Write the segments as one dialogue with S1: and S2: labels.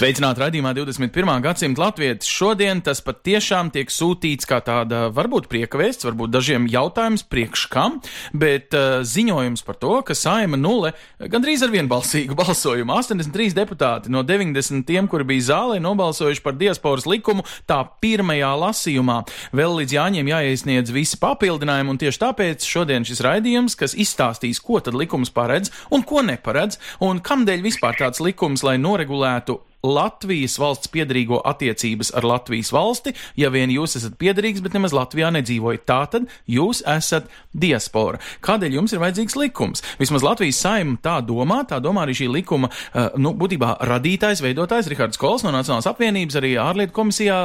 S1: Sveicināti raidījumā 21. gadsimta latvietis. Šodien tas pat tiešām tiek sūtīts kā tāda varbūt priekavēsts, varbūt dažiem jautājums priekš kam, bet uh, ziņojums par to, ka saima nulle gandrīz ar vienbalsīgu balsojumu 83 deputāti no 90 tiem, kuri bija zālē, nobalsojuši par diasporas likumu tā pirmajā lasījumā. Vēl līdz jāņem jāiesniedz visi papildinājumi, un tieši tāpēc šodien šis raidījums, kas izstāstīs, ko tad likums paredz un ko neparedz, un kamdēļ vispār tāds likums, lai noregulētu Latvijas valsts piedarīgo attiecības ar Latvijas valsti, ja vien jūs esat piedarīgs, bet nemaz Latvijā nedzīvojat. Tātad jūs esat diaspora. Kādēļ jums ir vajadzīgs likums? Vismaz Latvijas saima tā domā, tā domā arī šī likuma, uh, nu, būtībā radītājs, veidotājs Rihards Kols no Nacionālās apvienības, arī ārlietu komisijā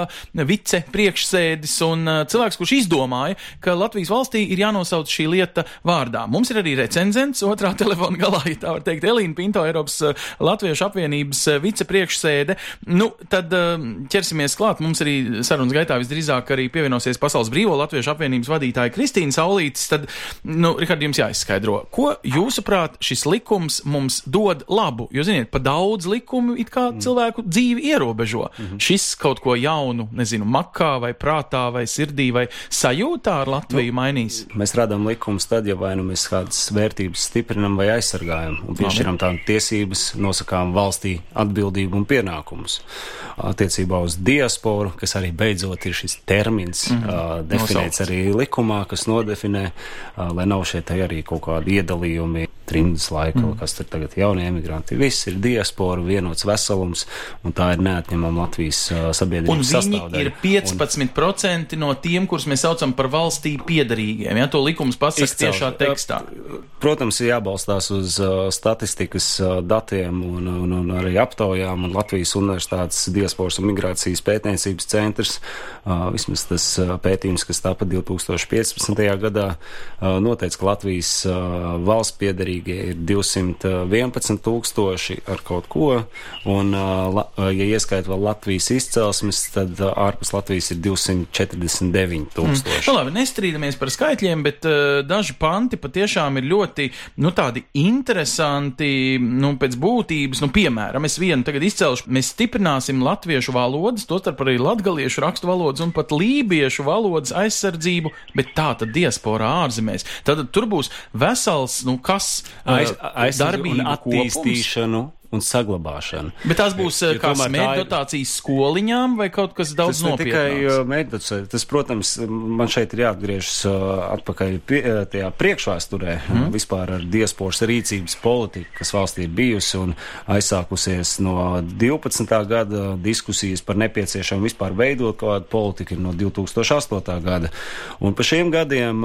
S1: vice priekšsēdis un uh, cilvēks, kurš izdomāja, ka Latvijas valstī ir jānosauc šī lieta vārdā. Mums ir arī recenzents otrā telefona galā, ja tā var teikt, Elīna Pinto, Eiropas uh, Latviešu apvienības uh, vice priekšsēdis sēde. Nu, tad um, ķersimies klāt. Mums arī sarunas gaitā visdrīzāk arī pievienosies Pasaules Brīvo Latviešu apvienības vadītāja Kristīna Saulītis. Tad, nu, Rihard, jums jāizskaidro, ko jūsuprāt šis likums mums dod labu? Jo, ziniet, pa daudz likumu it kā cilvēku dzīvi ierobežo. Mm -hmm. Šis kaut ko jaunu, nezinu, makā vai prātā vai sirdī vai sajūtā ar Latviju nu, mainīs.
S2: Mēs radām likumus tad, ja vai nu mēs kādas vērtības stiprinam vai aizsargājam un piešķiram tām tiesības, nosakām valstī atbildību un pienākumus. Attiecībā uz diasporu, kas arī beidzot ir šis termins, mm -hmm. uh, definēts
S1: Nosaukts.
S2: arī likumā, kas nodefinē, uh, lai nav šeit arī kaut kādi iedalījumi. Trimdas laika, mm. kas tur tagad jaunie emigranti. Viss ir diaspora, vienots veselums, un tā ir neatņemama Latvijas uh, sabiedrības sastāvdaļa.
S1: ir 15% un... no tiem, kurus mēs saucam par valstī piedarīgiem. Ja to likums pasaka tiešā tekstā.
S2: Protams, ir jābalstās uz uh, statistikas uh, datiem un, un, un arī aptaujām. Un Latvijas Universitātes diasporas un migrācijas pētniecības centrs, vismaz tas pētījums, kas tāpat 2015. gadā, noteica, ka Latvijas valsts piedarīgie ir 211 tūkstoši ar kaut ko, un, ja ieskait vēl Latvijas izcelsmes, tad ārpus Latvijas ir 249 tūkstoši.
S1: Nu, labi, nestrīdamies par skaitļiem, bet uh, daži panti patiešām ir ļoti nu, tādi interesanti nu, pēc būtības. Nu, piemēram, es vienu tagad izcelšu. Mēs stiprināsim latviešu valodas, tostarp arī latgaliešu rakstu valodas un pat lībiešu valodas aizsardzību, bet tā tad diasporā ārzemēs. Tad tur būs vesels, nu, kas
S2: aiz, aiz
S1: darbību
S2: un
S1: kopums.
S2: Un saglabāšanu.
S1: Bet tās būs
S2: Jo- jo
S1: kā smēķu
S2: ir-
S1: skoliņām vai kaut kas daudz
S2: Tas ne tikai
S1: nopietnāks?
S2: mēģinājums, tas, protams, man šeit ir jāatgriežas uh, atpakaļ pie, uh, tajā priekšvēsturē mm. vispār ar diasporas rīcības politiku, kas valstī ir bijusi un aizsākusies no 12. gada diskusijas par nepieciešamu vispār veidot kādu politiku no 2008. gada. Un pa šiem gadiem,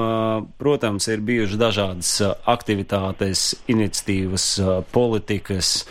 S2: protams, ir bijušas dažādas aktivitātes, iniciatīvas, politikas,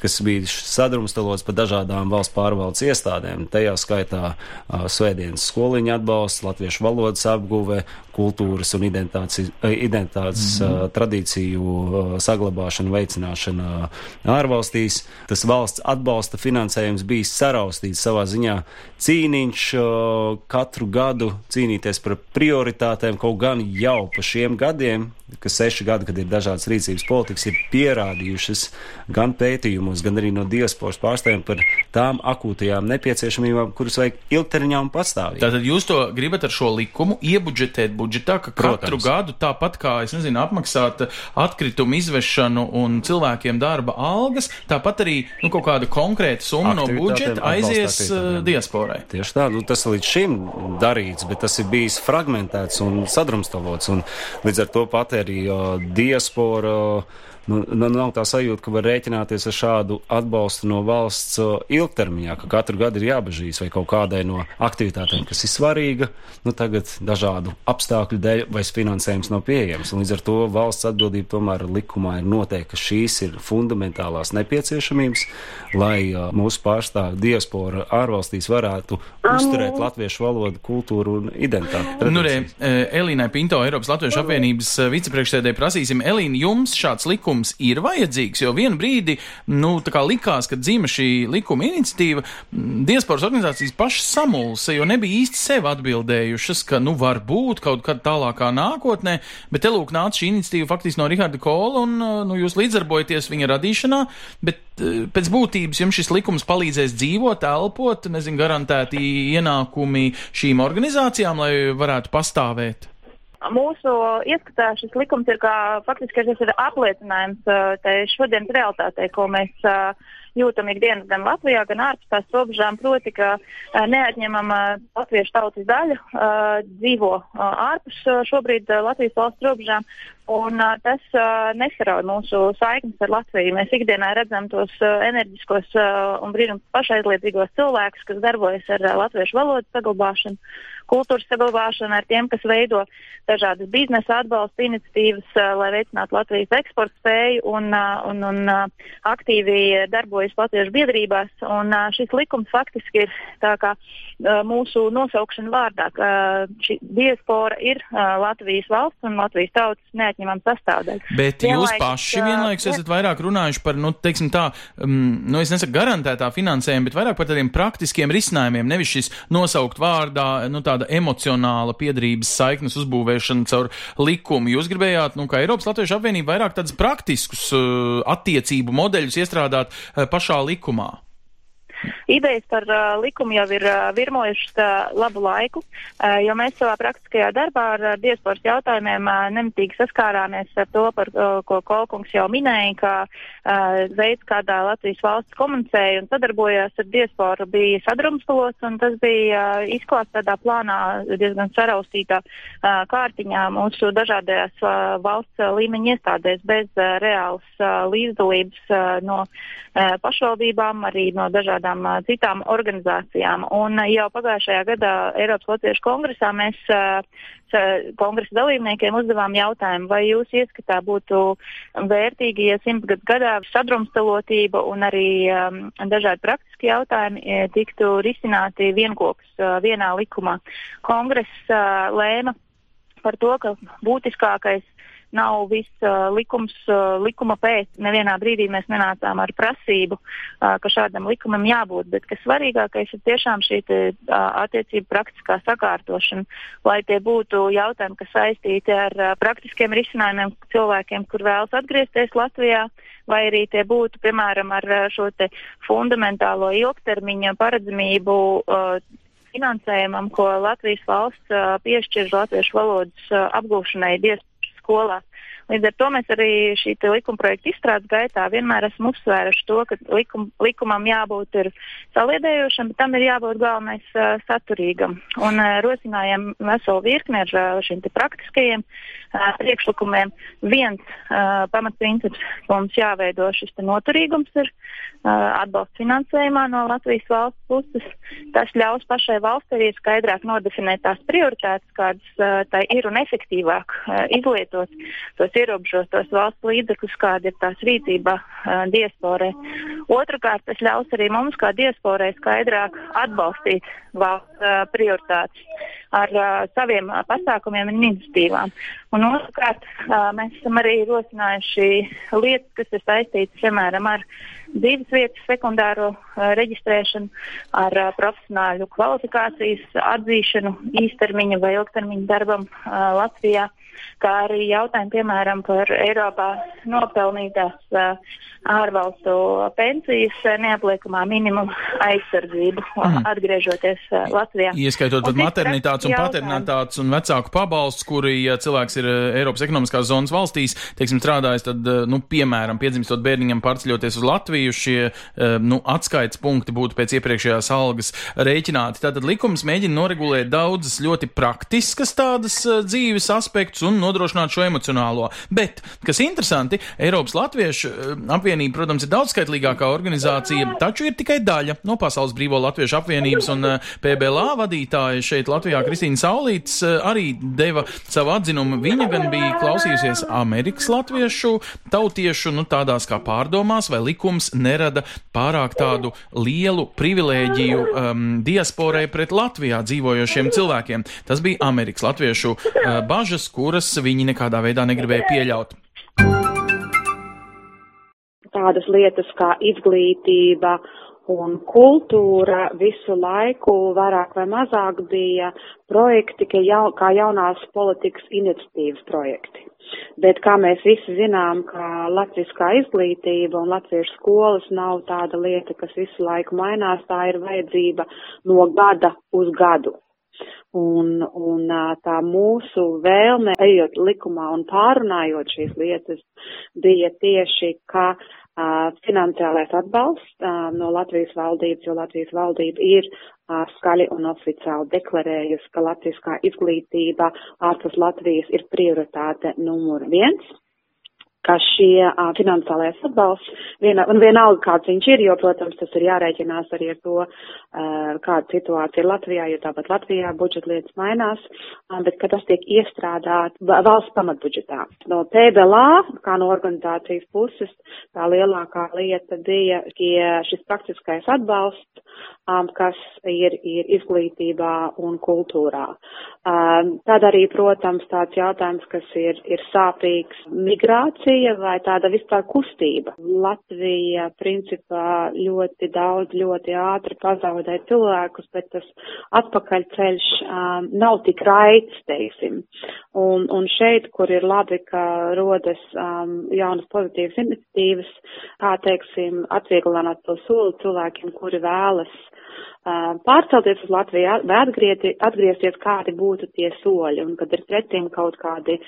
S2: kas bija sadrumstalots pa dažādām valsts pārvaldes iestādēm. Tajā skaitā uh, Svētdienas skoliņa atbalsts, latviešu valodas apguve, kultūras un identitātes, eh, identitātes mm -hmm. uh, tradīciju uh, saglabāšana, veicināšana ārvalstīs. Tas valsts atbalsta finansējums bija saraustīts savā ziņā cīniņš uh, katru gadu cīnīties par prioritātēm, kaut gan jau pa šiem gadiem, kas seši gadi, kad ir dažādas rīcības politikas, ir pierādījušas gan pētījumos, gan arī no diasporas pārstāvjiem par tām akūtajām nepieciešamībām, kuras vajag ilgtermiņā un pastāvīgi.
S1: Tātad jūs to gribat ar šo likumu iebudžetēt budžetā, ka katru
S2: Protams.
S1: gadu tāpat kā, es nezinu, apmaksāt atkritumu izvešanu un cilvēkiem darba algas, tāpat arī nu, kaut kāda konkrēta summa no budžeta aizies
S2: aktivitātēm.
S1: diasporai.
S2: Tieši tā, nu, tas līdz šim darīts, bet tas ir bijis fragmentēts un sadrumstalots. Un līdz ar to pat arī diaspora nu, nu, nav tā sajūta, ka var rēķināties ar šādu atbalstu no valsts ilgtermiņā, ka katru gadu ir jābežīs vai kaut kādai no aktivitātēm, kas ir svarīga, nu tagad dažādu apstākļu dēļ vai finansējums nav pieejams. Un līdz ar to valsts atbildība tomēr likumā ir noteikta, ka šīs ir fundamentālās nepieciešamības, lai uh, mūsu pārstāvju diaspora ārvalstīs varētu uzturēt latviešu valodu, kultūru un identitāti.
S1: Nu, re, Elīnai Pinto, Eiropas Latviešu apvienības vicepriekšsēdē prasīsim, Elīna, jums šāds likums ir vajadzīgs, jo vienu brīdi, nu, tā kā likās, kad dzīva šī likuma iniciatīva, diasporas organizācijas pašas samulsa, jo nebija īsti sev atbildējušas, ka, nu, varbūt kaut kad tālākā nākotnē, bet te lūk nāca šī iniciatīva faktiski no Riharda Kola, un, nu, jūs līdzdarbojaties viņa radīšanā, bet pēc būtības jums šis likums palīdzēs dzīvot, elpot, nezinu, garantēti ienākumi šīm organizācijām, lai varētu pastāvēt?
S3: Mūsu ieskatā šis likums ir kā faktiski šis ir apliecinājums šodienas realitātei, ko mēs jūtam ikdienas gan Latvijā, gan ārpus tās robežām, proti, ka neatņemama latviešu tautas daļa dzīvo ārpus šobrīd Latvijas valsts robežām, un uh, tas uh, nesarauj mūsu saiknes ar Latviju. Mēs ikdienā redzam tos uh, enerģiskos uh, un brīnum pašaizliedzīgos cilvēkus, kas darbojas ar uh, latviešu valodas saglabāšanu kultūras saglabāšanu, ar tiem, kas veido dažādas biznesa atbalsta iniciatīvas, lai veicinātu Latvijas eksporta spēju un, un, un aktīvi darbojas latviešu biedrībās. Un šis likums faktiski ir tā kā mūsu nosaukšana vārdā, ka šī diaspora ir Latvijas valsts un Latvijas tautas neatņemama sastāvdaļa.
S1: Bet vienlaiks, jūs paši vienlaikus uh, esat vairāk runājuši par, nu, teiksim tā, um, nu, es nesaku garantētā finansējumu, bet vairāk par tādiem praktiskiem risinājumiem, nevis šis nosaukt vārdā, nu, tāda emocionāla piedarības saiknes uzbūvēšana caur likumu. Jūs gribējāt, nu, kā Eiropas Latviešu apvienība, vairāk tādus praktiskus uh, attiecību modeļus iestrādāt uh, pašā likumā.
S3: Idejas par uh, likumu jau ir uh, virmojušas uh, labu laiku, uh, jo mēs savā praktiskajā darbā ar uh, diasporas jautājumiem uh, nemitīgi saskārāmies ar to, par uh, ko Kolkungs jau minēja, ka uh, veids, kādā Latvijas valsts komunicēja un sadarbojās ar diasporu, bija sadrumstalots, un tas bija uh, izklāsts tādā plānā diezgan saraustītā uh, kārtiņā mūsu dažādajās uh, valsts uh, līmeņa iestādēs bez uh, reālas uh, līdzdalības uh, no uh, pašvaldībām, arī no dažādām dažādām citām organizācijām. Un jau pagājušajā gadā Eiropas Latviešu kongresā mēs kongresa dalībniekiem uzdevām jautājumu, vai jūs ieskatā būtu vērtīgi, ja simtgadu gadā sadrumstalotība un arī um, dažādi praktiski jautājumi tiktu risināti vienkops uh, vienā likumā. Kongress uh, lēma par to, ka būtiskākais nav viss likums, likuma pēc. Nevienā brīdī mēs nenācām ar prasību, ka šādam likumam jābūt, bet kas svarīgākais ir tiešām šī te, attiecība praktiskā sakārtošana, lai tie būtu jautājumi, kas saistīti ar praktiskiem risinājumiem cilvēkiem, kur vēlas atgriezties Latvijā, vai arī tie būtu, piemēram, ar šo fundamentālo ilgtermiņa paredzamību. Finansējumam, ko Latvijas valsts piešķir latviešu valodas apgūšanai diez escola. Līdz ar to mēs arī šī likuma projekta izstrādes gaitā vienmēr esam uzsvēruši to, ka likum, likumam jābūt saliedējošam, bet tam ir jābūt galvenais uh, saturīgam. Un uh, rosinājām veselu virkni ar uh, šiem praktiskajiem uh, priekšlikumiem. Viens uh, pamatprincips, ka mums jāveido šis noturīgums ir uh, atbalsts finansējumā no Latvijas valsts puses. Tas ļaus pašai valsts arī skaidrāk nodefinēt tās prioritātes, kādas uh, tai ir un efektīvāk uh, izlietot tos ierobežotos valsts līdzekļus, kāda ir tās rīcība uh, diasporē. Otrakārt, tas ļaus arī mums kā diasporai skaidrāk atbalstīt valsts uh, prioritātes ar uh, saviem uh, pasākumiem un iniciatīvām. Un otrkārt, uh, mēs esam arī rosinājuši lietas, kas ir saistītas, piemēram, ar dzīves vietas sekundāro uh, reģistrēšanu, ar uh, profesionāļu kvalifikācijas atzīšanu īstermiņa vai ilgtermiņa darbam uh, Latvijā kā arī jautājumi, piemēram, par Eiropā nopelnītās ārvalstu pensijas neapliekamā minimuma aizsardzību, mm. atgriežoties Latvijā.
S1: Ieskaitot pat maternitātes un paternitātes un vecāku pabalsts, kuri, ja cilvēks ir Eiropas ekonomiskās zonas valstīs, teiksim, strādājis, tad, nu, piemēram, piedzimstot bērniņam pārceļoties uz Latviju, uh, nu, atskaites punkti būtu pēc iepriekšējās algas rēķināti. Tātad likums mēģina noregulēt daudzas ļoti praktiskas tādas dzīves aspektus un nodrošināt šo emocionālo. Bet, kas interesanti, Eiropas Latviešu uh, apvienība, protams, ir daudzskaitlīgākā organizācija, taču ir tikai daļa no Pasaules Brīvo Latviešu apvienības un uh, PBLA vadītāja šeit Latvijā Kristīna Saulīts uh, arī deva savu atzinumu. Viņa gan bija klausījusies Amerikas latviešu tautiešu, nu tādās kā pārdomās, vai likums nerada pārāk tādu lielu privilēģiju um, diasporai pret Latvijā dzīvojošiem cilvēkiem. Tas bija Amerikas latviešu uh, bažas, kuras viņi nekādā veidā negribēja pieļaut.
S4: Tādas lietas kā izglītība un kultūra visu laiku vairāk vai mazāk bija projekti, kā, jau, kā jaunās politikas iniciatīvas projekti. Bet, kā mēs visi zinām, ka latviskā izglītība un latviešu skolas nav tāda lieta, kas visu laiku mainās, tā ir vajadzība no gada uz gadu. Un, un tā mūsu vēlme, ejot likumā un pārunājot šīs lietas, bija tieši, ka finansiālais atbalsts no Latvijas valdības, jo Latvijas valdība ir skaļi un oficiāli deklarējusi, ka latviskā izglītība ārpus Latvijas ir prioritāte numur viens ka šie uh, finansiālais atbalsts, viena, un vienalga kāds viņš ir, jo, protams, tas ir jārēķinās arī ar to, uh, kāda situācija ir Latvijā, jo tāpat Latvijā budžeta lietas mainās, um, bet ka tas tiek iestrādāt valsts pamatbudžetā. No PBLA, kā no organizācijas puses, tā lielākā lieta bija šis praktiskais atbalsts, um, kas ir, ir izglītībā un kultūrā. Um, tad arī, protams, tāds jautājums, kas ir, ir sāpīgs migrācija diskusija vai tāda vispār kustība. Latvija principā ļoti daudz, ļoti ātri pazaudē cilvēkus, bet tas atpakaļceļš um, nav tik raids, teiksim. Un, un šeit, kur ir labi, ka rodas um, jaunas pozitīvas iniciatīvas, kā teiksim, atvieglināt to soli cilvēkiem, kuri vēlas pārcelties uz Latviju vai atgrieti, atgriezties, kādi būtu tie soļi, un kad ir pretim kaut kādi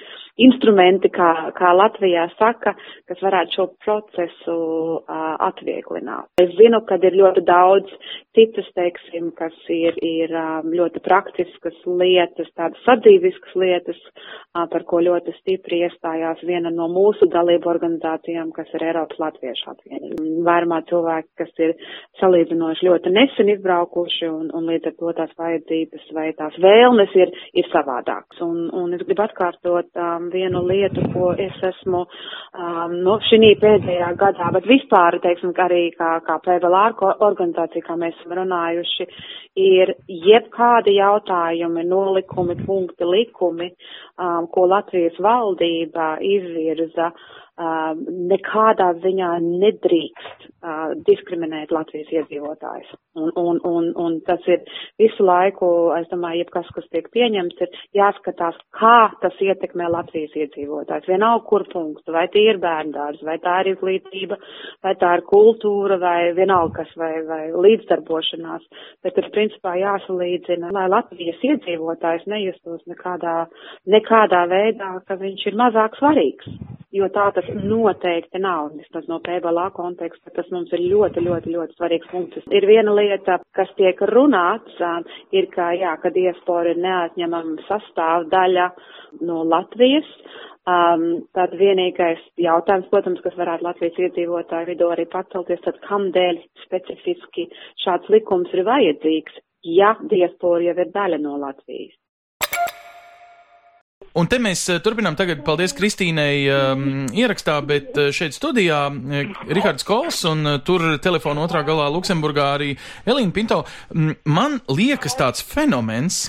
S4: instrumenti, kā, kā Latvijā saka, kas varētu šo procesu uh, atvieglināt. Es zinu, ka ir ļoti daudz citas, teiksim, kas ir, ir um, ļoti praktiskas lietas, tādas sadzīviskas lietas, uh, par ko ļoti stipri iestājās viena no mūsu dalību organizācijām, kas ir Eiropas Latviešu apvienība. Vairumā cilvēki, kas ir salīdzinoši ļoti nesen izbraukuši, un, un līdz ar to tās vajadzības vai tās vēlmes ir, ir savādākas. Un, un es gribu atkārtot um, vienu lietu, ko es esmu um, no šī pēdējā gadā, bet vispār, teiksim, arī kā, kā PVLā organizācija, kā mēs esam runājuši, ir jebkādi jautājumi, nolikumi, punkti, likumi, um, ko Latvijas valdība izvirza. Uh, nekādā ziņā nedrīkst uh, diskriminēt Latvijas iedzīvotājus. Un, un, un, un tas ir visu laiku, es domāju, jebkas, kas tiek pieņemts, ir jāskatās, kā tas ietekmē Latvijas iedzīvotājs. Vienalga, kur punktu, vai tie ir bērndārs, vai tā ir izglītība, vai tā ir kultūra, vai vienalga kas, vai, vai līdzdarbošanās. Bet ir principā jāsalīdzina, lai Latvijas iedzīvotājs nejustos nekādā, nekādā veidā, ka viņš ir mazāk svarīgs. Jo tā tas noteikti nav, vismaz no PBLA konteksta, tas mums ir ļoti, ļoti, ļoti svarīgs punkts. Ir viena lieta, kas tiek runāts, ir, ka, jā, ka diaspora ir neatņemama sastāvdaļa no Latvijas. Um, tad vienīgais jautājums, protams, kas varētu Latvijas iedzīvotāju vidū arī pacelties, tad kam dēļ specifiski šāds likums ir vajadzīgs, ja diaspora jau ir daļa no Latvijas.
S1: Un te mēs eh, turpinām tagad, paldies Kristīnei um, ierakstā, bet eh, šeit studijā eh, Rihards Kols un tur telefona otrā galā Luksemburgā arī Elīna Pinto. Man liekas tāds fenomens,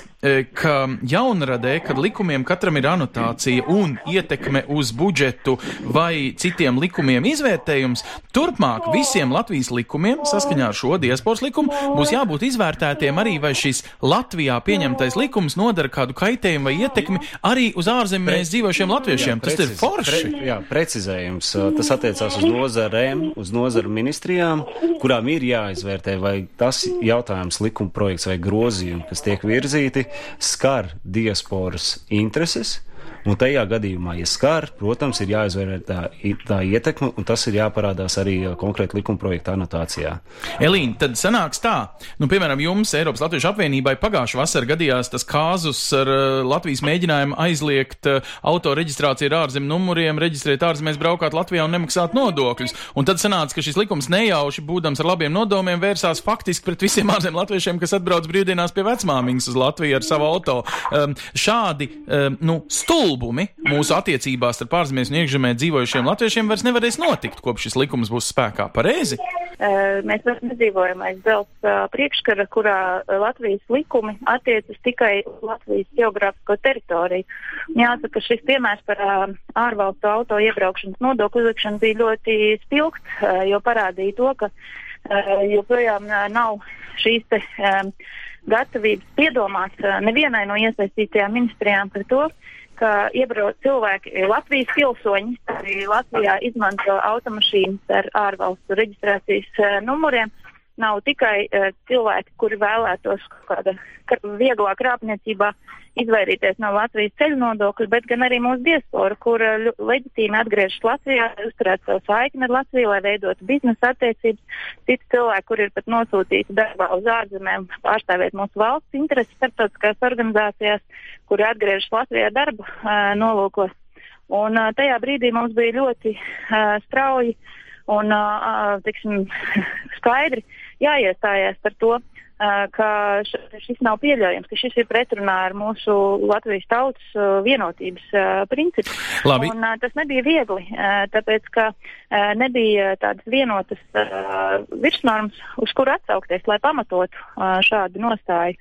S1: ka jaunradē, kad likumiem katram ir anotācija un ietekme uz budžetu vai citiem likumiem izvērtējums, turpmāk visiem Latvijas likumiem, saskaņā ar šo diasporas likumu, būs jābūt izvērtētiem arī, vai šis Latvijā pieņemtais likums nodara kādu kaitējumu vai ietekmi arī uz ārzemēs dzīvošiem latviešiem. Jā, Tas preciz, ir forši.
S2: Pre, jā, precizējums. Tas attiecās uz nozarēm, uz nozaru ministrijām, kurām ir jāizvērtē, vai tas jautājums, likuma projekts vai grozījumi, kas tiek virzīti, skar diasporas intereses Un tajā gadījumā, ja skar, protams, ir jāizvērtē tā, tā ietekme, un tas ir jāparādās arī uh, konkrēti likuma projekta anotācijā.
S1: Elīna, tad sanāks tā, nu, piemēram, jums Eiropas Latviešu apvienībai pagājušā vasarā gadījās tas kāzus ar uh, Latvijas mēģinājumu aizliegt uh, autoreģistrāciju ar ārzemju numuriem, reģistrēt ārzemēs, braukāt Latvijā un nemaksāt nodokļus. Un tad sanāca, ka šis likums nejauši, būdams ar labiem nodomiem, vērsās faktiski pret visiem ārzemju latviešiem, kas atbrauc brīvdienās pie vecmāmiņas uz Latviju ar savu auto. Um, šādi um, nu, stulbumi mūsu attiecībās ar ārzemēs un iekšzemē dzīvojušiem latviešiem vairs nevarēs notikt, kopš šis likums būs spēkā. Pareizi?
S3: Uh, mēs vairs nedzīvojam aiz uh, priekškara, kurā Latvijas likumi attiecas tikai uz Latvijas geogrāfisko teritoriju. Jāsaka, šis piemērs par uh, ārvalstu auto iebraukšanas nodokļu uzlikšanu bija ļoti spilgts, jo parādīja to, ka joprojām nav šīs te um, gatavības piedomāt nevienai no iesaistītajām ministrijām par to, ka iebrauc cilvēki, Latvijas pilsoņi, arī Latvijā izmanto automašīnas ar ārvalstu reģistrācijas numuriem nav tikai uh, cilvēki, kuri vēlētos kāda vieglā krāpniecībā izvairīties no Latvijas ceļu nodokļa, bet gan arī mūsu diaspora, kur uh, leģitīmi atgriežas Latvijā, uzturēt savu saikni ar Latviju, lai veidotu biznesa attiecības. Citi cilvēki, kur ir pat nosūtīti darbā uz ārzemēm, pārstāvēt mūsu valsts intereses starptautiskās organizācijās, kuri atgriežas Latvijā darba uh, nolūkos. Un uh, tajā brīdī mums bija ļoti uh, strauji un, uh, tiksim, skaidri jāiestājās par to, ka šis nav pieļaujams, ka šis ir pretrunā ar mūsu Latvijas tautas vienotības principu.
S1: Labi.
S3: Un, tas nebija viegli, tāpēc, ka nebija tādas vienotas virsnormas, uz kur atsaukties, lai pamatotu šādu nostāju.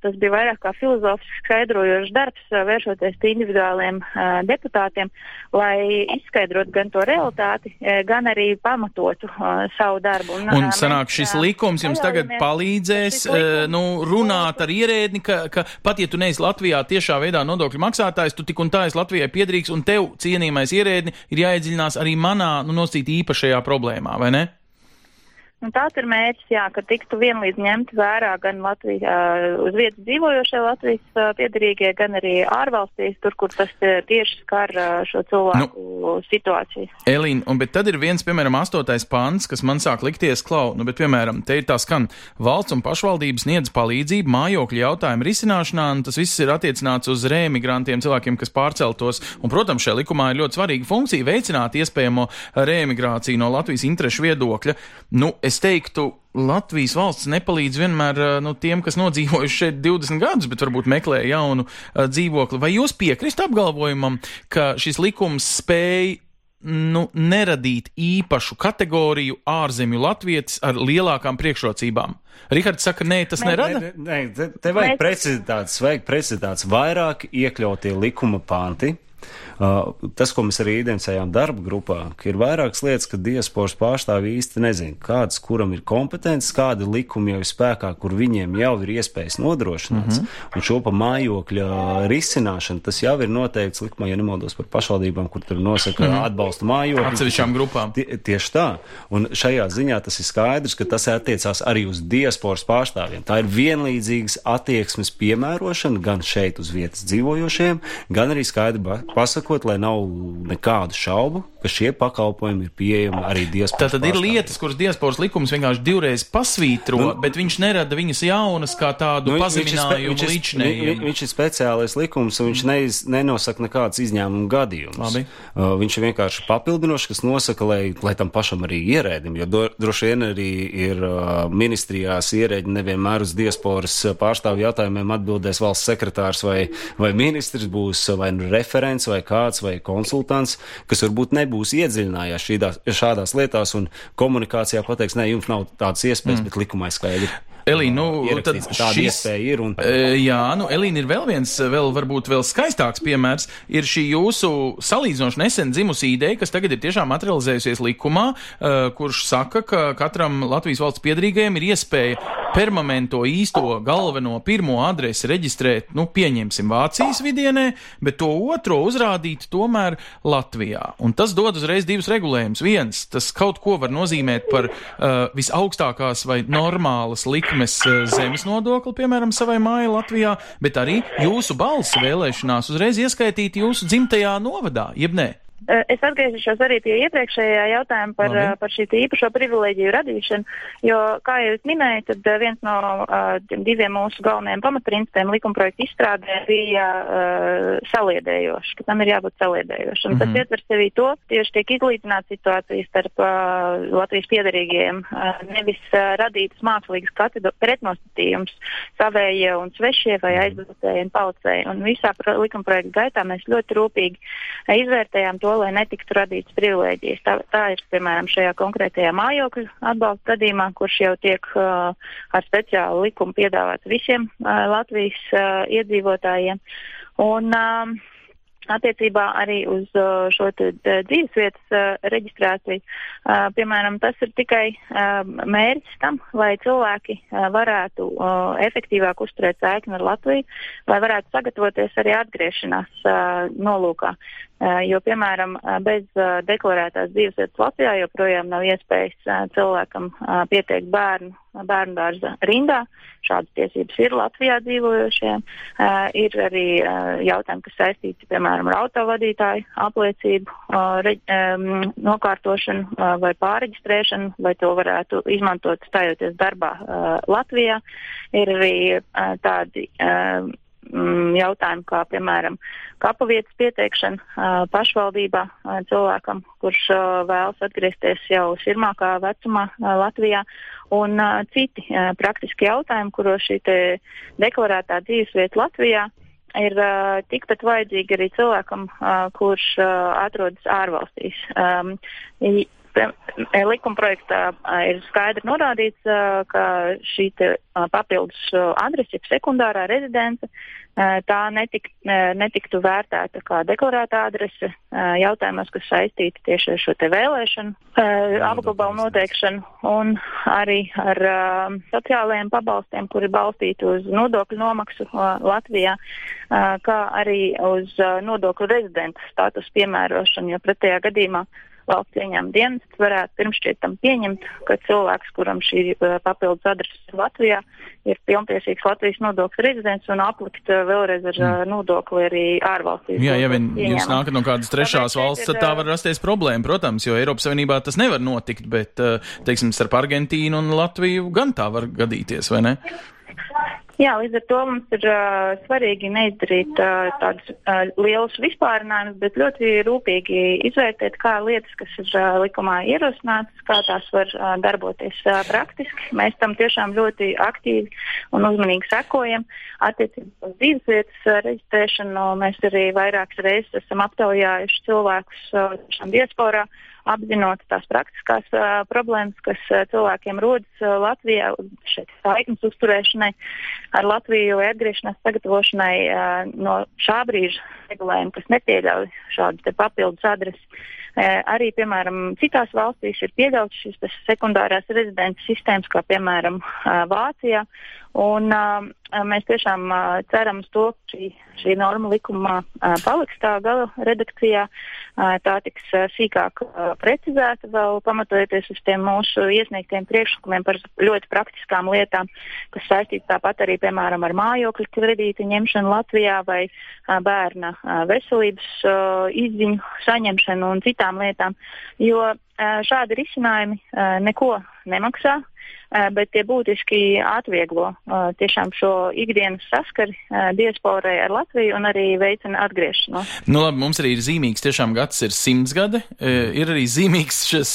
S3: Tas bija vairāk kā filozofisks skaidrojošs darbs, vēršoties pie individuāliem deputātiem, lai izskaidrotu gan to realitāti, gan arī pamatotu savu darbu.
S1: Un, un sanāk, šis likums jums tagad palīdz palīdzēs uh, nu, runāt ar ierēdni, ka, ka pat ja tu neesi Latvijā tiešā veidā nodokļu maksātājs, tu tik un tā esi Latvijai piedrīgs, un tev, cienījamais ierēdni, ir jāiedziļinās arī manā, nu, nosīt īpašajā problēmā, vai ne?
S3: Un tāds ir mērķis, jā, ka tiktu vienlīdz ņemt vērā gan Latvijā, uz vietas dzīvojošie Latvijas piedarīgie, gan arī ārvalstīs, tur, kur tas tieši skar šo cilvēku nu, situāciju.
S1: Elīna, un bet tad ir viens, piemēram, astotais pants, kas man sāk likties klau, nu, bet, piemēram, te ir tā skan, valsts un pašvaldības sniedz palīdzību mājokļu jautājumu risināšanā, un tas viss ir attiecināts uz rēmigrantiem, cilvēkiem, kas pārceltos, un, protams, šajā likumā ir ļoti svarīga funkcija veicināt iespējamo rēmigrāciju no Latvijas interešu viedokļa. Nu, es teiktu, Latvijas valsts nepalīdz vienmēr nu, tiem, kas nodzīvojuši šeit 20 gadus, bet varbūt meklē jaunu uh, dzīvokli. Vai jūs piekrist apgalvojumam, ka šis likums spēj nu, neradīt īpašu kategoriju ārzemju latvietis ar lielākām priekšrocībām? Rihards saka, nē, tas
S2: nē,
S1: nerada.
S2: Nē, nē, te, te vajag precizitātes, vajag precizitātes, vairāk iekļautie likuma panti tas, ko mēs arī identificējām darba grupā, ka ir vairākas lietas, ka diasporas pārstāvji īsti nezina, kādas kuram ir kompetences, kādi likumi jau ir spēkā, kur viņiem jau ir iespējas nodrošināts. Mm -hmm. Un šo pa mājokļa risināšanu tas jau ir noteikts likumā, ja nemaldos par pašvaldībām, kur tur nosaka mm -hmm. atbalstu mājokļu.
S1: Atsevišķām grupām.
S2: Tie, tieši tā. Un šajā ziņā tas ir skaidrs, ka tas attiecās arī uz diasporas pārstāvjiem. Tā ir vienlīdzīgas attieksmes piemērošana gan šeit uz vietas dzīvojošiem, gan arī skaidri pasakot, lai nav nekādu šaubu, ka šie pakalpojumi ir pieejami arī diasporas.
S1: Tātad ir lietas, kuras diasporas likums vienkārši divreiz pasvītro, nu, bet viņš nerada viņas jaunas kā tādu nu, pazeminājumu
S2: viņš
S1: līdzinējumu.
S2: Viņš, viņš ir speciālais likums, un viņš neiz, nenosaka nekādas izņēmuma gadījumus. Uh, viņš ir vienkārši papildinošs, kas nosaka, lai, lai tam pašam arī ierēdim, jo do, droši vien arī ir uh, ministrijās ierēģi nevienmēr uz diasporas pārstāvju jautājumiem atbildēs valsts sekretārs vai, vai ministrs būs vai nu referents vai kāds vai konsultants, kas varbūt nebūs iedziļinājies šīdās, šādās lietās un komunikācijā pateiks, ne, jums nav tādas iespējas, mm. bet likumā skaidri.
S1: Elīna, nu, tad
S2: tāda
S1: šis,
S2: iespēja ir. Un...
S1: Jā, nu, Elīna ir vēl viens, vēl varbūt vēl skaistāks piemērs, ir šī jūsu salīdzinoši nesen dzimusi ideja, kas tagad ir tiešām materializējusies likumā, uh, kurš saka, ka katram Latvijas valsts piedrīgajam ir iespēja permanento īsto galveno pirmo adresi reģistrēt, nu, pieņemsim Vācijas vidienē, bet to otro uzrādīt tomēr Latvijā. Un tas dod uzreiz divus regulējumus. Viens, tas kaut ko var nozīmēt par uh, visaugstākās vai normālas likmes uh, zemes nodokli, piemēram, savai mājai Latvijā, bet arī jūsu balsi vēlēšanās uzreiz ieskaitīt jūsu dzimtajā novadā, jeb nē?
S3: Es atgriezīšos arī pie iepriekšējā jautājuma par,
S1: Labi.
S3: par šī īpašo privilēģiju radīšanu, jo, kā jau es minēju, tad viens no uh, diviem mūsu galvenajiem pamatprincipiem likumprojekta izstrādē bija uh, saliedējošs, ka tam ir jābūt saliedējošam. Mm -hmm. Tas ietver sevī to, tieši tiek izlīdzināta situācija starp uh, Latvijas piedarīgiem, uh, nevis uh, radītas mākslīgas pretnostatījums savējie un svešie vai aizbraucēji un paucēji. Un visā likumprojekta gaitā mēs ļoti rūpīgi izvērtējām to, lai netiktu radītas privilēģijas. Tā, tā ir, piemēram, šajā konkrētajā mājokļu atbalsta gadījumā, kurš jau tiek uh, ar speciālu likumu piedāvāts visiem uh, Latvijas uh, iedzīvotājiem. Un, um, Attiecībā arī uz uh, šo dzīvesvietas uh, reģistrāciju, uh, piemēram, tas ir tikai uh, mērķis tam, lai cilvēki uh, varētu uh, efektīvāk uzturēt saikni ar Latviju, lai varētu sagatavoties arī atgriešanās uh, nolūkā. Uh, jo, piemēram, uh, bez uh, deklarētās dzīvesvietas Latvijā joprojām nav iespējas uh, cilvēkam uh, pieteikt bērnu bērnu dārza rindā. Šādas tiesības ir Latvijā dzīvojošiem. Uh, ir arī uh, jautājumi, kas saistīti, piemēram, ar autovadītāju apliecību, uh, re, um, nokārtošanu uh, vai pāreģistrēšanu, vai to varētu izmantot stājoties darbā uh, Latvijā. Ir arī uh, tādi. Uh, mm, jautājumi, kā piemēram kapavietas pieteikšana uh, pašvaldībā cilvēkam, kurš vēlas atgriezties jau sirmākā vecumā Latvijā, un citi praktiski jautājumi, kuros šī deklarētā dzīvesvieta Latvijā ir uh, tikpat vajadzīga arī cilvēkam, uh, kurš uh, atrodas ārvalstīs. Um, Likuma projektā ir skaidri norādīts, ka šī papildus adrese, jeb sekundārā rezidence, tā netik, netiktu vērtēta kā deklarēta adrese jautājumos, kas saistīti tieši ar šo vēlēšanu apgabalu noteikšanu un arī ar sociālajiem pabalstiem, kuri balstīti uz nodokļu nomaksu Latvijā, kā arī uz nodokļu rezidentu status piemērošanu, jo pretējā gadījumā valsts ieņēmuma dienests varētu pirmšķietam pieņemt, ka cilvēks, kuram šī uh, papildus adrese Latvijā, ir pilntiesīgs Latvijas nodokļu rezidents un aplikt uh, vēlreiz ar uh, nodokli arī ārvalstīs.
S1: Jā, ja vien jūs nākat no kādas trešās Tāpēc valsts, tad tā var rasties problēma, protams, jo Eiropas Savienībā tas nevar notikt, bet, teiksim, starp Argentīnu un Latviju gan tā var gadīties, vai ne?
S3: Jā, līdz ar to mums ir uh, svarīgi neizdarīt uh, tādus uh, lielus vispārinājumus, bet ļoti rūpīgi izvērtēt, kā lietas, kas ir uh, likumā ierosinātas, kā tās var uh, darboties uh, praktiski. Mēs tam tiešām ļoti aktīvi un uzmanīgi sekojam. Attiecībā uz dzīvesvietas uh, reģistrēšanu mēs arī vairākas reizes esam aptaujājuši cilvēkus uh, diasporā. Apzinot tās praktiskās uh, problēmas, kas uh, cilvēkiem rodas uh, Latvijā, šeit saiknes uzturēšanai ar Latviju vai atgriešanās sagatavošanai uh, no šā brīža regulējuma, kas nepieļauj šādu papildus adresi. Uh, arī, piemēram, citās valstīs ir pieļauts šīs sekundārās rezidents sistēmas, kā piemēram uh, Vācijā. Un, uh, mēs tiešām uh, ceram uz to, ka šī, šī norma likumā uh, paliks tā gala redakcijā. Uh, tā tiks uh, sīkāk uh, precizēta, vēl pamatojoties uz tiem mūsu iesniegtiem priekšlikumiem par ļoti praktiskām lietām, kas saistītas tāpat arī, piemēram, ar mājokļu kredītu ņemšanu Latvijā vai uh, bērna uh, veselības uh, izziņu saņemšanu un citām lietām. Jo uh, šādi risinājumi uh, neko nemaksā. Eh, bet tie būtiski atvieglo eh, tiešām šo ikdienas saskari eh, diasporai ar Latviju un arī veicina atgriešanos.
S1: Nu labi, mums arī ir zīmīgs tiešām gads ir simts gadi, ir arī zīmīgs šis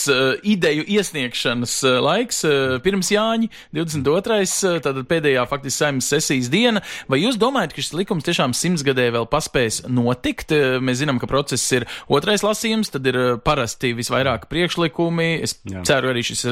S1: ideju iesniegšanas laiks pirms Jāņa 22. tātad pēdējā faktiski saimnes sesijas diena. Vai jūs domājat, ka šis likums tiešām simts gadē vēl paspēs notikt? Mēs zinām, ka process ir otrais lasījums, tad ir parasti visvairāk priekšlikumi. Es Jā. ceru arī šis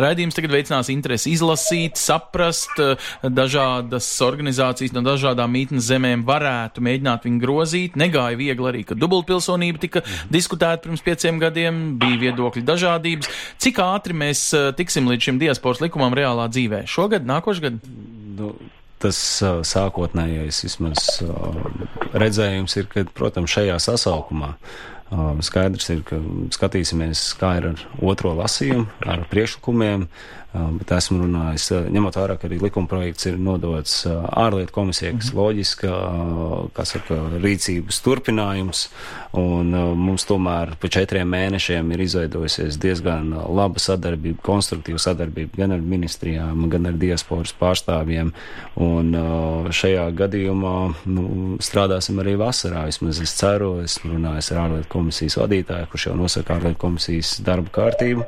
S1: raidījums tagad veicinās interesi izlasīt, saprast, uh, dažādas organizācijas no dažādām mītnes zemēm varētu mēģināt viņu grozīt. Negāja viegli arī, ka dubultpilsonība tika diskutēta pirms pieciem gadiem, bija viedokļu dažādības. Cik ātri mēs uh, tiksim līdz šim diasporas likumam reālā dzīvē? Šogad, nākošgad?
S2: Nu, tas uh, sākotnējais vismaz uh, redzējums ir, ka, protams, šajā sasaukumā uh, skaidrs ir, ka skatīsimies, kā ir ar otro lasījumu, ar priekšlikumiem, uh, bet esmu runājis, uh, ņemot vērā, ka arī likuma projekts ir nodots uh, ārlietu komisijai, kas
S1: Mhm.
S2: loģiska, uh, kas saka, rīcības turpinājums, un mums tomēr pa četriem mēnešiem ir izveidojusies diezgan laba sadarbība, konstruktīva sadarbība gan ar ministrijām, gan ar diasporas pārstāvjiem, un šajā gadījumā nu, strādāsim arī vasarā, vismaz es ceru, esmu runājis ar ārlietu komisijas vadītāju, kurš jau nosaka ārlietu komisijas darba kārtību.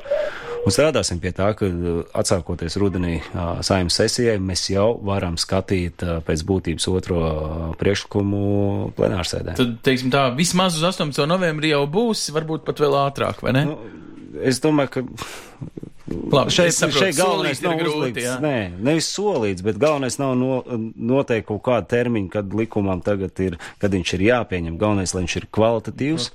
S2: Un strādāsim pie tā, ka uh, atsākoties rudenī uh, saimnes sesijai, mēs jau varam skatīt uh, pēc būtības otro priekšlikumu plenārsēdē.
S1: Tad, teiksim tā, vismaz uz 18. novembrī jau būs, varbūt pat vēl ātrāk, vai ne?
S2: Nu, es domāju, ka
S1: Labi,
S2: šeit,
S1: saprotu,
S2: šeit galvenais nav
S1: grūti,
S2: uzlikts.
S1: jā.
S2: Nē, nevis solīts, bet galvenais nav no, noteikt kaut kādu termiņu, kad likumam tagad ir, kad viņš ir jāpieņem. Galvenais, lai viņš ir kvalitatīvs,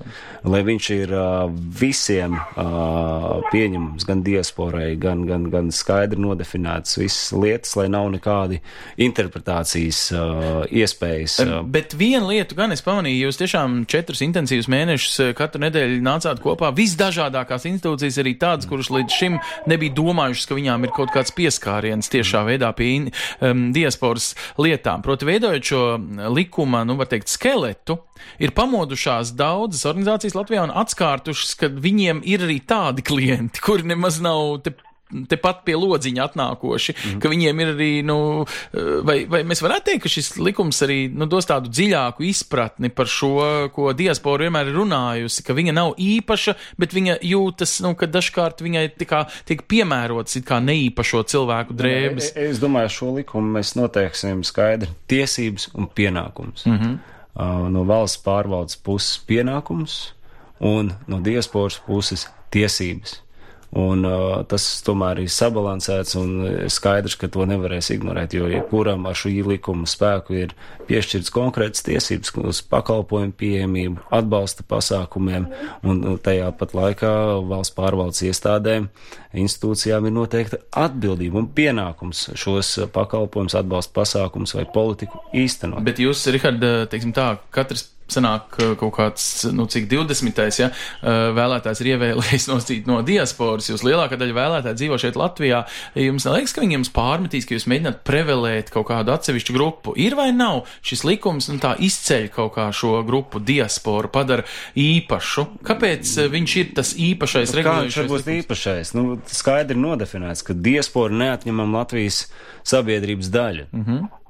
S2: lai viņš ir uh, visiem uh, pieņemams, gan diasporai, gan, gan, gan skaidri nodefinēts visas lietas, lai nav nekādi interpretācijas uh, iespējas. Uh,
S1: Bet vienu lietu gan es pamanīju, jūs tiešām četrus intensīvus mēnešus katru nedēļu nācāt kopā. Visdažādākās institūcijas, arī tādas, kuras līdz šim nebija domājušas, ka viņām ir kaut kāds pieskāriens tiešā veidā pie in, um, diasporas lietām. Proti, veidojot šo likuma, nu, var teikt, skeletu, ir pamodušās daudzas organizācijas Latvijā un atskārtušas, ka viņiem ir arī tādi klienti, kuri nemaz nav te tepat pie lodziņa atnākoši, mm. ka viņiem ir arī, nu, vai, vai mēs varētu teikt, ka šis likums arī nu, dos tādu dziļāku izpratni par šo, ko diaspora vienmēr ir runājusi, ka viņa nav īpaša, bet viņa jūtas, nu, ka dažkārt viņai tikā, tiek piemērots it kā neīpašo cilvēku drēbes.
S2: Es, es domāju, šo likumu mēs noteiksim skaidri tiesības un pienākums. Mm -hmm. uh, no valsts pārvaldes puses pienākums un no diasporas puses tiesības. Un, uh, tas tomēr ir sabalansēts un skaidrs, ka to nevarēs ignorēt, jo jebkuram ar šī likuma spēku ir piešķirts konkrētas tiesības uz pakalpojumu pieejamību, atbalsta pasākumiem, un tajā pat laikā valsts pārvaldes iestādēm, institūcijām ir noteikta atbildība un pienākums šos pakalpojumus, atbalsta pasākumus vai politiku īstenot.
S1: Bet jūs, Rihard, teiksim tā, katrs sanāk kaut kāds, nu, cik 20. Ja, vēlētājs ir ievēlējis nosīt no diasporas, jūs lielākā daļa vēlētāji dzīvo šeit Latvijā. Jums neliekas, ka viņiem pārmetīs, ka jūs mēģināt prevelēt kaut kādu atsevišķu grupu? Ir vai nav šis likums, nu, tā izceļ kaut kā šo grupu diasporu, padara īpašu? Kāpēc viņš ir tas īpašais regulējums?
S2: Kā viņš būs īpašais? Nu, skaidri nodefinēts, ka diaspora neatņemam Latvijas sabiedrības daļa. Mm -hmm.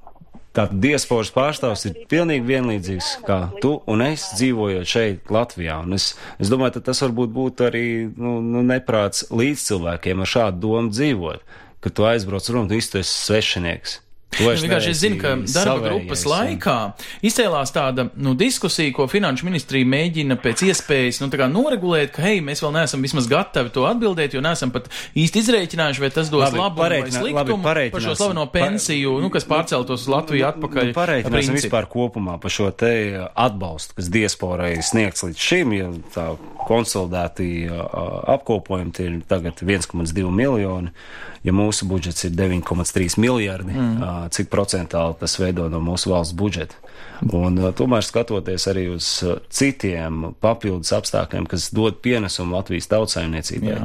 S2: Tātad diasporas pārstāvs ir pilnīgi vienlīdzīgs kā tu un es dzīvojot šeit, Latvijā. Un es, es domāju, ka tas varbūt būtu arī nu, nu, neprāts līdz cilvēkiem ar šādu domu dzīvot, ka tu aizbrauc prom, tu esi svešinieks.
S1: Nu, vienkārši es zinu, ka darba grupas laikā izcēlās tāda nu, diskusija, ko Finanšu ministrija mēģina pēc iespējas nu, noregulēt, ka, hei, mēs vēl neesam vismaz gatavi to atbildēt, jo neesam pat īsti izreikinājuši, vai tas dos labi, labumu vai sliktumu par šo slaveno pensiju, nu, kas pārceltos uz Latviju atpakaļ.
S2: Nu, pareikināsim vispār kopumā par šo te atbalstu, kas diasporai sniegts līdz šim, ja tā konsolidēti apkopojumi tie ir tagad 1,2 miljoni ja mūsu budžets ir 9,3 miljardi, mm. cik procentāli tas veido no mūsu valsts budžeta. Un, tomēr skatoties arī uz citiem papildus apstākļiem, kas dod pienesumu Latvijas tautsājumniecībai.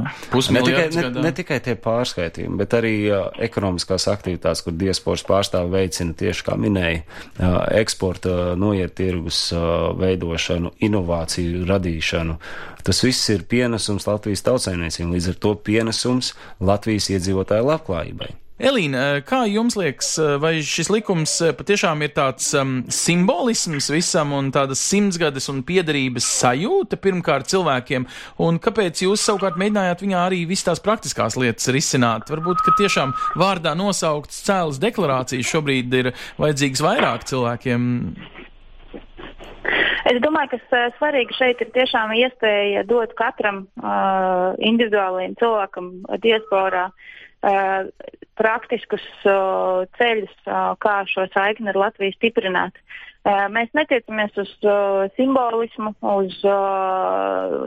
S2: Ne tikai, ne, ne tikai tie pārskaitījumi, bet arī uh, ekonomiskās aktivitātes, kur diasporas pārstāvi veicina tieši kā minēja, uh, eksporta noiet tirgus uh, veidošanu, inovāciju radīšanu. Tas viss ir pienesums Latvijas tautsājumniecībai, līdz ar to pienesums Latvijas iedzīvotāju labklājībai.
S1: Elīna, kā jums liekas, vai šis likums patiešām ir tāds um, simbolisms visam un tādas simtsgades un piedarības sajūta pirmkārt cilvēkiem, un kāpēc jūs savukārt mēģinājāt viņā arī visas tās praktiskās lietas risināt? Varbūt, ka tiešām vārdā nosaukts cēlas deklarācijas šobrīd ir vajadzīgs vairāk cilvēkiem.
S3: Es domāju, ka svarīgi šeit ir tiešām iespēja dot katram uh, individuālajam cilvēkam diasporā uh, praktiskus uh, ceļus, uh, kā šo saikni ar Latviju stiprināt. Mēs netiecamies uz simbolismu, uz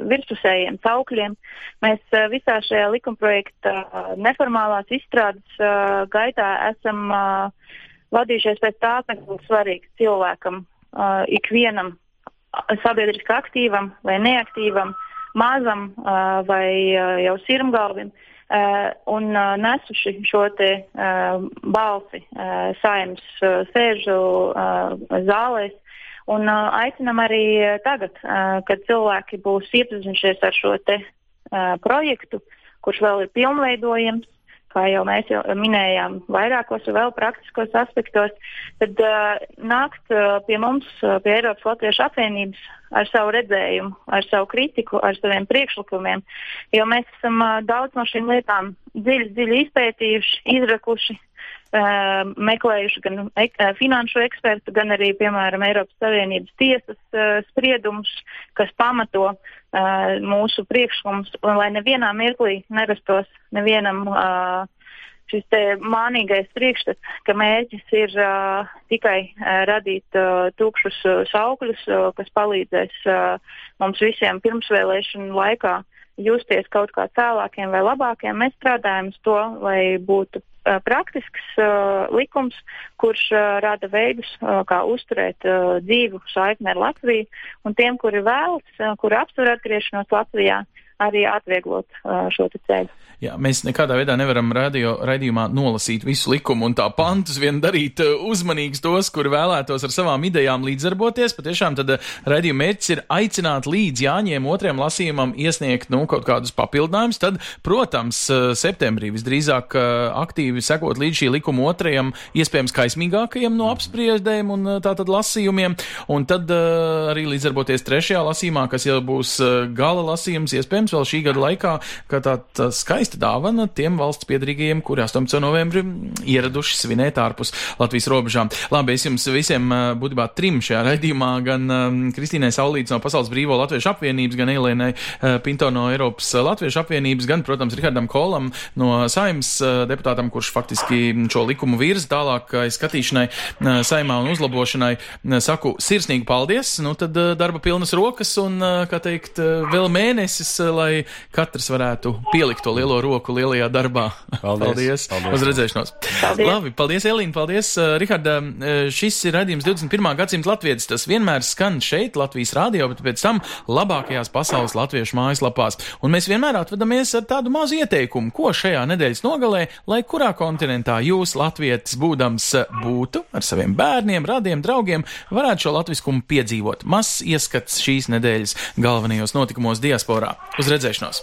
S3: virspusējiem saukļiem. Mēs visā šajā likumprojekta neformālās izstrādes gaitā esam vadījušies pēc tā, kas būtu svarīgs cilvēkam, ikvienam sabiedriski aktīvam vai neaktīvam, mazam vai jau sirmgalvim. Uh, un uh, nesuši šo te uh, balsi saimnes sēžu zālēs. Un aicinam arī tagad, kad cilvēki būs iepazinušies ar šo te projektu, kurš vēl ir pilnveidojams, kā jau mēs jau minējām, vairākos vēl praktiskos aspektos, tad uh, nākt uh, pie mums, uh, pie Eiropas Latviešu apvienības ar savu redzējumu, ar savu kritiku, ar saviem priekšlikumiem, jo mēs esam uh, daudz no šīm lietām dziļi, dziļi izpētījuši, izrakuši. Uh, meklējuši gan ek, uh, finanšu ekspertu, gan arī, piemēram, Eiropas Savienības tiesas uh, spriedumus, kas pamato uh, mūsu priekšlikumus, lai nevienā mirklī nerastos nevienam šis mānīgais priekšstats, ka mērķis ir uh, tikai uh, radīt uh, tukšus uh, saukļus, uh, kas palīdzēs uh, mums visiem pirmsvēlēšanu laikā justies kaut kā cēlākiem vai labākiem. Mēs strādājam uz to, lai būtu uh, praktisks uh, likums, kurš uh, rada veidus, uh, kā uzturēt uh, dzīvu saikni ar Latviju, un tiem, kuri vēlas, uh, kuri apsver atgriešanos Latvijā, arī atvieglot uh, šo ceļu.
S1: Jā, mēs nekādā veidā nevaram radio, raidījumā nolasīt visu likumu un tā pantus vien darīt uzmanīgus tos, kuri vēlētos ar savām idejām līdzdarboties. Patiešām tad raidījuma mērķis ir aicināt līdz Jāņiem otrajam lasījumam iesniegt, nu, kaut kādus papildinājumus. Tad, protams, septembrī visdrīzāk aktīvi sekot līdz šī likuma otrajam, iespējams, kaismīgākajam no apspriedēm un tātad lasījumiem. Un tad arī līdzdarboties trešajā lasījumā, kas jau būs gala lasījums, iespējams, vēl šī gada laikā, kā tā, tā skaisti skaista dāvana tiem valsts piedrīgajiem, kuri 18. novembrī ieraduši svinēt ārpus Latvijas robežām. Labi, es jums visiem būtībā trim šajā raidījumā, gan Kristīnai Saulīts no Pasaules brīvo Latviešu apvienības, gan Elēnai uh, Pinto no Eiropas Latviešu apvienības, gan, protams, Rihardam Kolam no Saimas uh, deputātam, kurš faktiski šo likumu virza tālāk skatīšanai uh, saimā un uzlabošanai. Saku sirsnīgi paldies, nu tad darba pilnas rokas un, kā teikt, vēl mēnesis, lai katrs varētu pielikt to lielo roku lielajā darbā. Paldies! paldies. paldies. Uz redzēšanos! Paldies. Labi, paldies, Elīna! Paldies, uh, Riharda! Uh, šis ir redzījums 21. gadsimta latvietis. Tas vienmēr skan šeit, Latvijas rādio, bet pēc tam labākajās pasaules latviešu mājaslapās. Un mēs vienmēr atvadamies ar tādu mazu ieteikumu, ko šajā nedēļas nogalē, lai kurā kontinentā jūs, latvietis, būdams, būtu ar saviem bērniem, radiem, draugiem, varētu šo latviskumu piedzīvot. Mazs ieskats šīs nedēļas galvenajos notikumos diasporā. Uz redzēšanos!